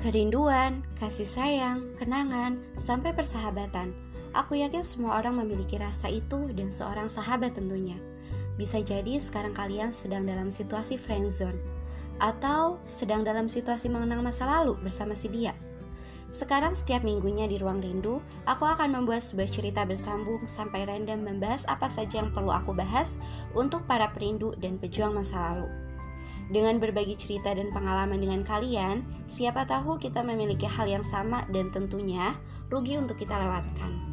Kerinduan, kasih sayang, kenangan, sampai persahabatan. Aku yakin semua orang memiliki rasa itu dan seorang sahabat tentunya. Bisa jadi sekarang kalian sedang dalam situasi friendzone atau sedang dalam situasi mengenang masa lalu bersama si dia. Sekarang setiap minggunya di Ruang Rindu, aku akan membuat sebuah cerita bersambung sampai random membahas apa saja yang perlu aku bahas untuk para perindu dan pejuang masa lalu. Dengan berbagi cerita dan pengalaman dengan kalian, siapa tahu kita memiliki hal yang sama dan tentunya rugi untuk kita lewatkan.